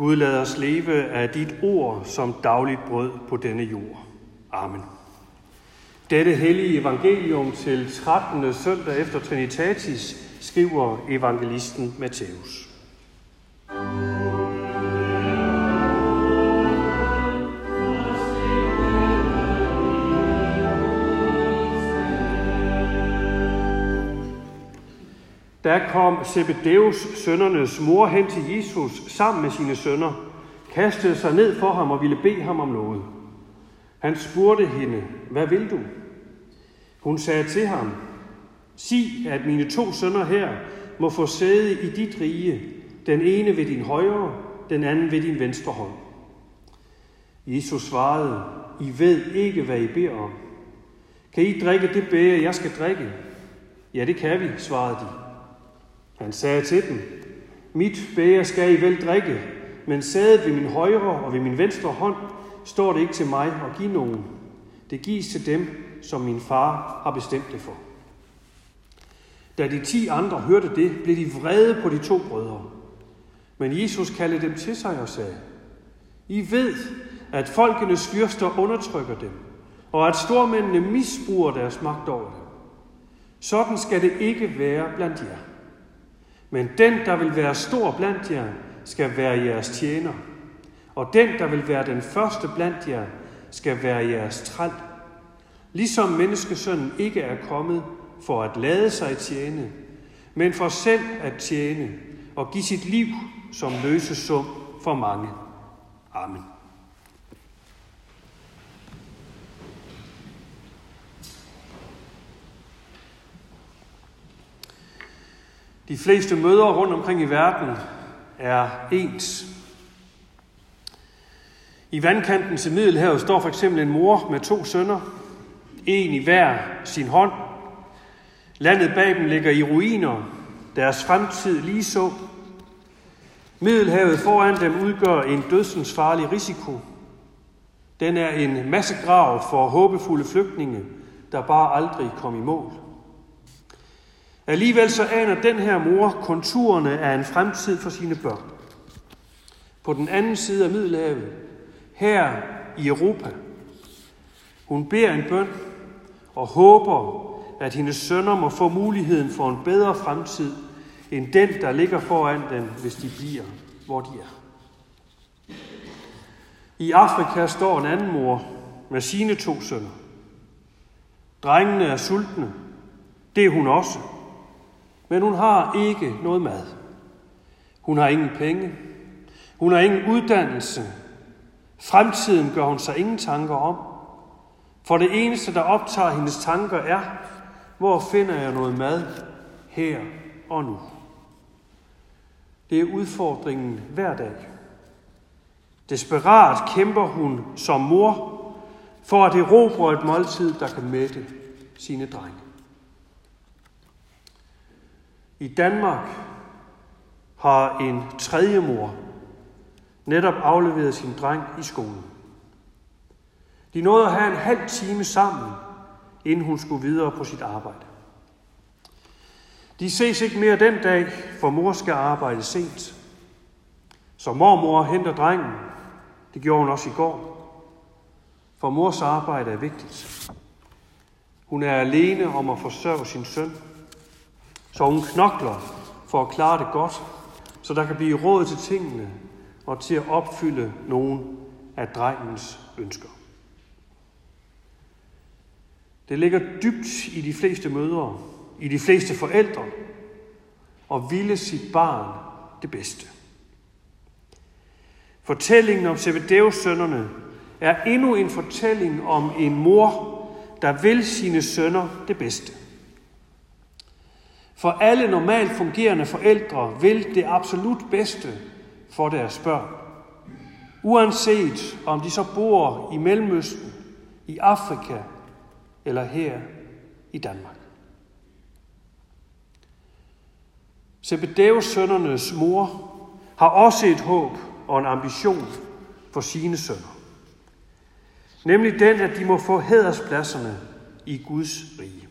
Gud lad os leve af dit ord som dagligt brød på denne jord. Amen. Dette hellige evangelium til 13. søndag efter Trinitatis skriver evangelisten Matthæus. Da kom Zebedeus sønnernes mor hen til Jesus sammen med sine sønner, kastede sig ned for ham og ville bede ham om noget. Han spurgte hende, hvad vil du? Hun sagde til ham, sig, at mine to sønner her må få sæde i dit rige, den ene ved din højre, den anden ved din venstre hånd. Jesus svarede, I ved ikke, hvad I beder om. Kan I drikke det bære, jeg skal drikke? Ja, det kan vi, svarede de. Han sagde til dem, mit bæger skal I vel drikke, men sædet ved min højre og ved min venstre hånd står det ikke til mig at give nogen. Det gives til dem, som min far har bestemt det for. Da de ti andre hørte det, blev de vrede på de to brødre. Men Jesus kaldte dem til sig og sagde, I ved, at folkenes fyrster undertrykker dem, og at stormændene misbruger deres magt over dem. Sådan skal det ikke være blandt jer. Men den, der vil være stor blandt jer, skal være jeres tjener. Og den, der vil være den første blandt jer, skal være jeres træl. Ligesom menneskesønnen ikke er kommet for at lade sig tjene, men for selv at tjene og give sit liv som løsesum for mange. Amen. De fleste møder rundt omkring i verden er ens. I vandkanten til Middelhavet står for eksempel en mor med to sønner, en i hver sin hånd. Landet bag dem ligger i ruiner, deres fremtid lige så. Middelhavet foran dem udgør en dødsens farlig risiko. Den er en massegrav for håbefulde flygtninge, der bare aldrig kom i mål. Alligevel så aner den her mor konturerne af en fremtid for sine børn. På den anden side af Middelhavet, her i Europa. Hun beder en bøn og håber, at hendes sønner må få muligheden for en bedre fremtid, end den, der ligger foran dem, hvis de bliver, hvor de er. I Afrika står en anden mor med sine to sønner. Drengene er sultne. Det er hun også. Men hun har ikke noget mad. Hun har ingen penge. Hun har ingen uddannelse. Fremtiden gør hun sig ingen tanker om. For det eneste, der optager hendes tanker er, hvor finder jeg noget mad her og nu? Det er udfordringen hver dag. Desperat kæmper hun som mor for at erobre et måltid, der kan mætte sine drenge. I Danmark har en tredje mor netop afleveret sin dreng i skolen. De nåede at have en halv time sammen, inden hun skulle videre på sit arbejde. De ses ikke mere den dag, for mor skal arbejde sent. Så mormor henter drengen. Det gjorde hun også i går. For mors arbejde er vigtigt. Hun er alene om at forsørge sin søn. Så hun knokler for at klare det godt, så der kan blive råd til tingene og til at opfylde nogle af drengens ønsker. Det ligger dybt i de fleste mødre, i de fleste forældre, og ville sit barn det bedste. Fortællingen om Zebedeus sønnerne er endnu en fortælling om en mor, der vil sine sønner det bedste. For alle normalt fungerende forældre vil det absolut bedste for deres børn. Uanset om de så bor i Mellemøsten, i Afrika eller her i Danmark. Zebedeus sønnernes mor har også et håb og en ambition for sine sønner. Nemlig den, at de må få hæderspladserne i Guds rige.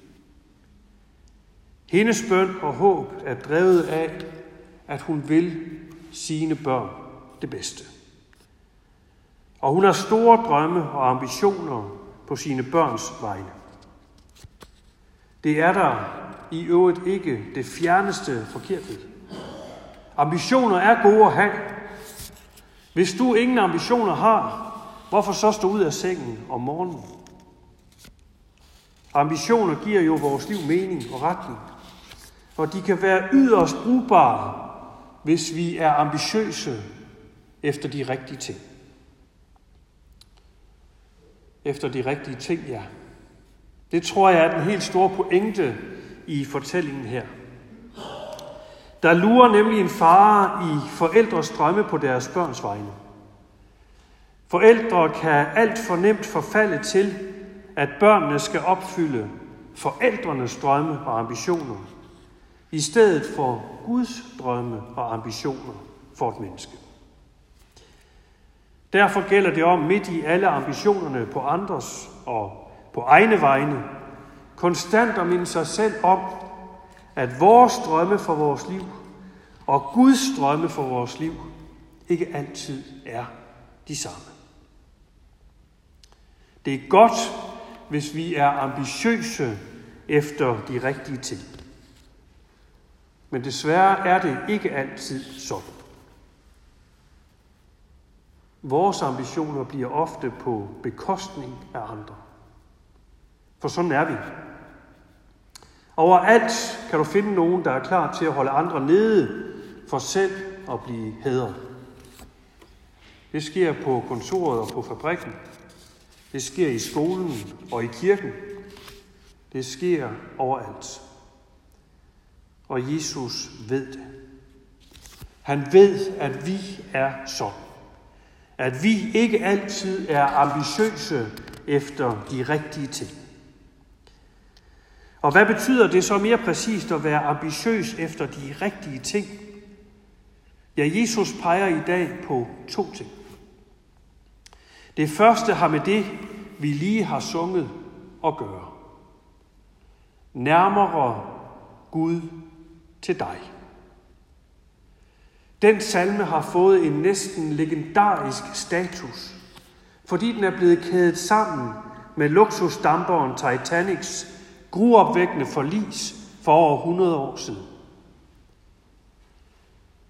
Hendes bøn og håb er drevet af, at hun vil sine børn det bedste. Og hun har store drømme og ambitioner på sine børns vegne. Det er der i øvrigt ikke det fjerneste forkerte. Ambitioner er gode at have. Hvis du ingen ambitioner har, hvorfor så stå ud af sengen om morgenen? Ambitioner giver jo vores liv mening og retning for de kan være yderst brugbare, hvis vi er ambitiøse efter de rigtige ting. Efter de rigtige ting, ja. Det tror jeg er den helt store pointe i fortællingen her. Der lurer nemlig en fare i forældres drømme på deres børns vegne. Forældre kan alt for nemt forfalde til, at børnene skal opfylde forældrenes drømme og ambitioner, i stedet for Guds drømme og ambitioner for et menneske. Derfor gælder det om midt i alle ambitionerne på andres og på egne vegne, konstant at minde sig selv om, at vores drømme for vores liv og Guds drømme for vores liv ikke altid er de samme. Det er godt, hvis vi er ambitiøse efter de rigtige ting. Men desværre er det ikke altid sådan. Vores ambitioner bliver ofte på bekostning af andre. For sådan er vi. Overalt kan du finde nogen, der er klar til at holde andre nede for selv at blive hædret. Det sker på kontoret og på fabrikken. Det sker i skolen og i kirken. Det sker overalt. Og Jesus ved det. Han ved, at vi er sådan. At vi ikke altid er ambitiøse efter de rigtige ting. Og hvad betyder det så mere præcist at være ambitiøs efter de rigtige ting? Ja, Jesus peger i dag på to ting. Det første har med det, vi lige har sunget, at gøre. Nærmere Gud til dig. Den salme har fået en næsten legendarisk status, fordi den er blevet kædet sammen med luksusdamperen Titanics gruopvækkende forlis for over 100 år siden.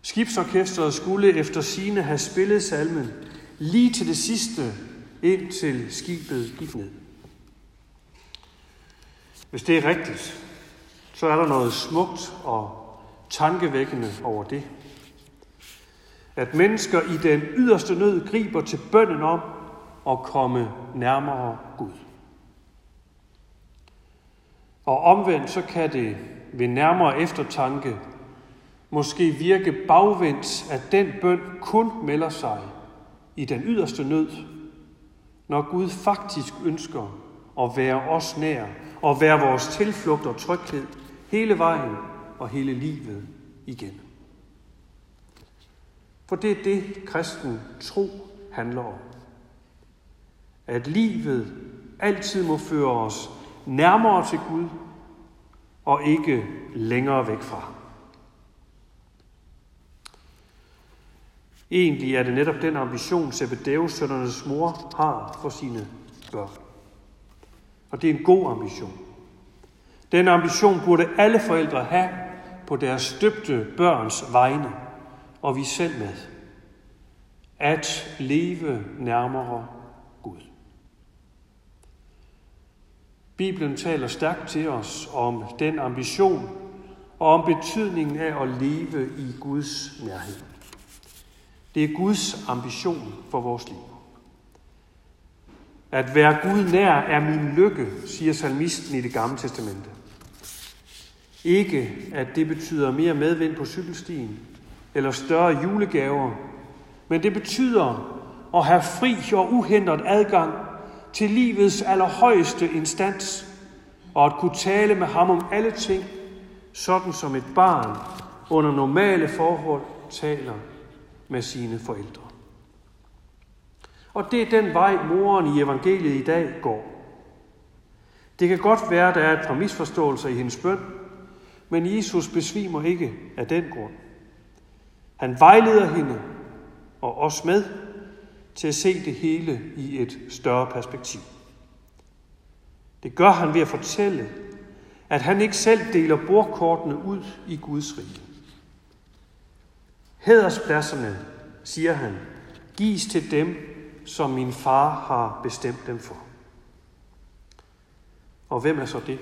Skibsorkestret skulle efter sine have spillet salmen lige til det sidste, indtil skibet gik ned. Hvis det er rigtigt, så er der noget smukt og tankevækkende over det. At mennesker i den yderste nød griber til bønden om at komme nærmere Gud. Og omvendt så kan det ved nærmere eftertanke måske virke bagvendt, at den bøn kun melder sig i den yderste nød, når Gud faktisk ønsker at være os nær og være vores tilflugt og tryghed hele vejen og hele livet igen. For det er det, kristen tro handler om. At livet altid må føre os nærmere til Gud og ikke længere væk fra. Egentlig er det netop den ambition, Zebedeus sønnernes mor har for sine børn. Og det er en god ambition. Den ambition burde alle forældre have på deres støbte børns vegne, og vi selv med. At leve nærmere Gud. Bibelen taler stærkt til os om den ambition og om betydningen af at leve i Guds nærhed. Det er Guds ambition for vores liv. At være Gud nær er min lykke, siger salmisten i det gamle testamente. Ikke at det betyder mere medvind på cykelstien eller større julegaver, men det betyder at have fri og uhindret adgang til livets allerhøjeste instans, og at kunne tale med ham om alle ting, sådan som et barn under normale forhold taler med sine forældre. Og det er den vej, moren i evangeliet i dag går. Det kan godt være, at der er et par misforståelser i hendes bøn, men Jesus besvimer ikke af den grund. Han vejleder hende, og os med til at se det hele i et større perspektiv. Det gør han ved at fortælle, at han ikke selv deler bordkortene ud i Guds rige. Hæderspladserne, siger han, gives til dem, som min far har bestemt dem for. Og hvem er så det?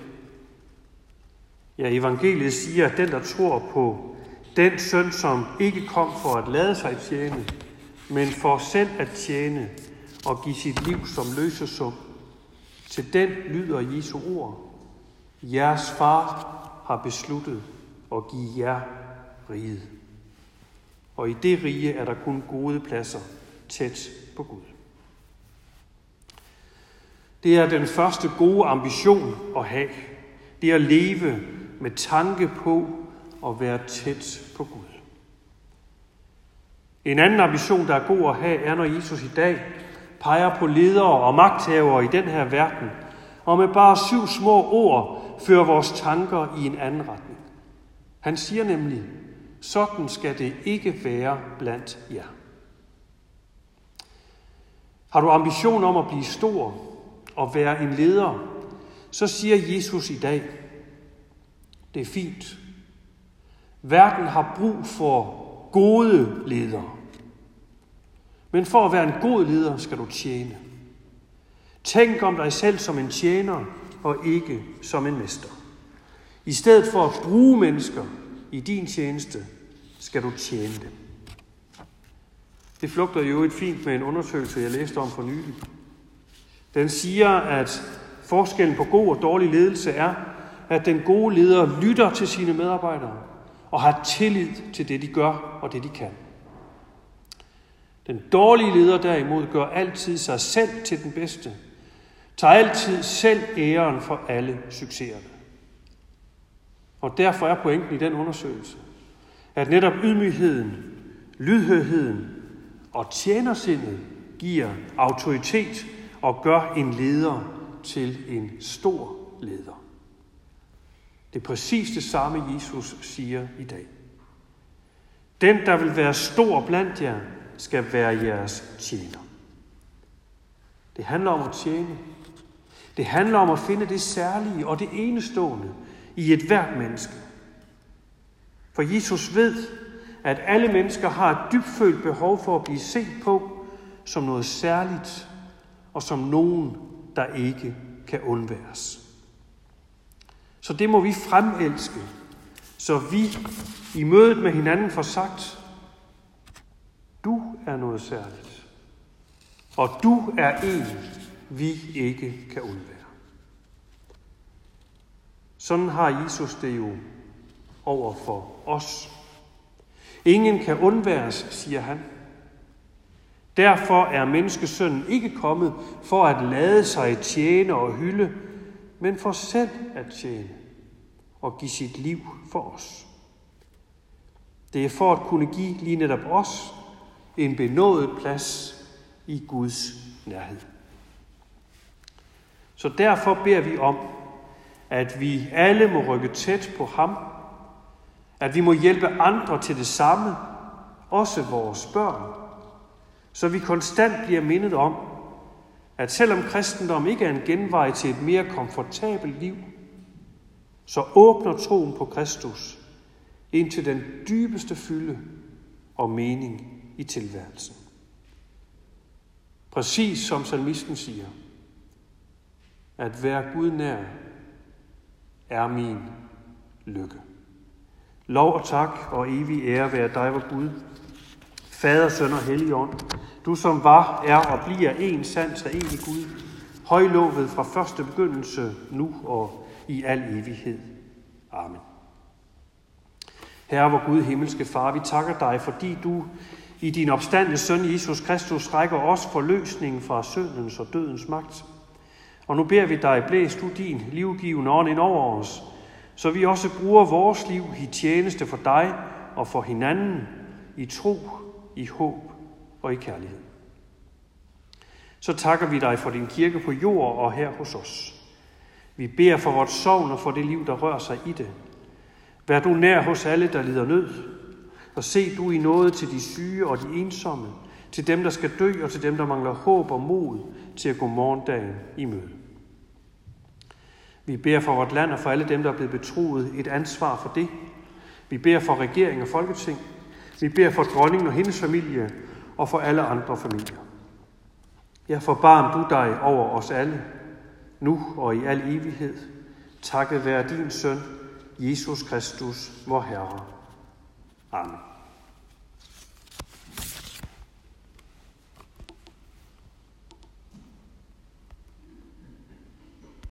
Ja, evangeliet siger, at den, der tror på den søn, som ikke kom for at lade sig tjene, men for selv at tjene og give sit liv som løsesum, til den lyder Jesu ord. Jeres far har besluttet at give jer riget. Og i det rige er der kun gode pladser tæt på Gud. Det er den første gode ambition at have. Det er at leve med tanke på at være tæt på Gud. En anden ambition, der er god at have, er, når Jesus i dag peger på ledere og magthavere i den her verden, og med bare syv små ord fører vores tanker i en anden retning. Han siger nemlig, sådan skal det ikke være blandt jer. Har du ambition om at blive stor og være en leder, så siger Jesus i dag, det er fint. Verden har brug for gode ledere. Men for at være en god leder skal du tjene. Tænk om dig selv som en tjener og ikke som en mester. I stedet for at bruge mennesker i din tjeneste, skal du tjene dem. Det flugter jo et fint med en undersøgelse, jeg læste om for nylig. Den siger, at forskellen på god og dårlig ledelse er, at den gode leder lytter til sine medarbejdere og har tillid til det, de gør og det, de kan. Den dårlige leder derimod gør altid sig selv til den bedste, tager altid selv æren for alle succeserne. Og derfor er pointen i den undersøgelse, at netop ydmygheden, lydhørheden og tjenersindet giver autoritet og gør en leder til en stor leder. Det er præcis det samme, Jesus siger i dag. Den, der vil være stor blandt jer, skal være jeres tjener. Det handler om at tjene. Det handler om at finde det særlige og det enestående i et hvert menneske. For Jesus ved, at alle mennesker har et dybfølt behov for at blive set på som noget særligt og som nogen, der ikke kan undværes. Så det må vi fremelske, så vi i mødet med hinanden får sagt, du er noget særligt, og du er en, vi ikke kan undvære. Sådan har Jesus det jo over for os. Ingen kan undværes, siger han. Derfor er menneskesønnen ikke kommet for at lade sig tjene og hylde, men for selv at tjene og give sit liv for os. Det er for at kunne give lige netop os en benådet plads i Guds nærhed. Så derfor beder vi om, at vi alle må rykke tæt på ham, at vi må hjælpe andre til det samme, også vores børn, så vi konstant bliver mindet om, at selvom kristendom ikke er en genvej til et mere komfortabelt liv, så åbner troen på Kristus ind til den dybeste fylde og mening i tilværelsen. Præcis som salmisten siger, at være Gud nær er min lykke. Lov og tak og evig ære være dig, vor Gud, Fader, Søn og Helligånd, du som var, er og bliver en sand og evig Gud, højlovet fra første begyndelse, nu og i al evighed. Amen. Herre, vor Gud, himmelske Far, vi takker dig, fordi du i din opstandende søn Jesus Kristus rækker os for løsningen fra syndens og dødens magt. Og nu beder vi dig, blæs du din livgivende ånd ind over os, så vi også bruger vores liv i tjeneste for dig og for hinanden, i tro, i håb og i kærlighed. Så takker vi dig for din kirke på jord og her hos os. Vi beder for vores sovn og for det liv, der rører sig i det. Vær du nær hos alle, der lider nød, og se du i noget til de syge og de ensomme, til dem, der skal dø, og til dem, der mangler håb og mod til at gå morgendagen i møde. Vi beder for vort land og for alle dem, der er blevet betroet et ansvar for det. Vi beder for regering og folketing. Vi beder for dronningen og hendes familie og for alle andre familier. Ja, forbarm du dig over os alle, nu og i al evighed. Takket være din søn, Jesus Kristus, vor Herre. Amen.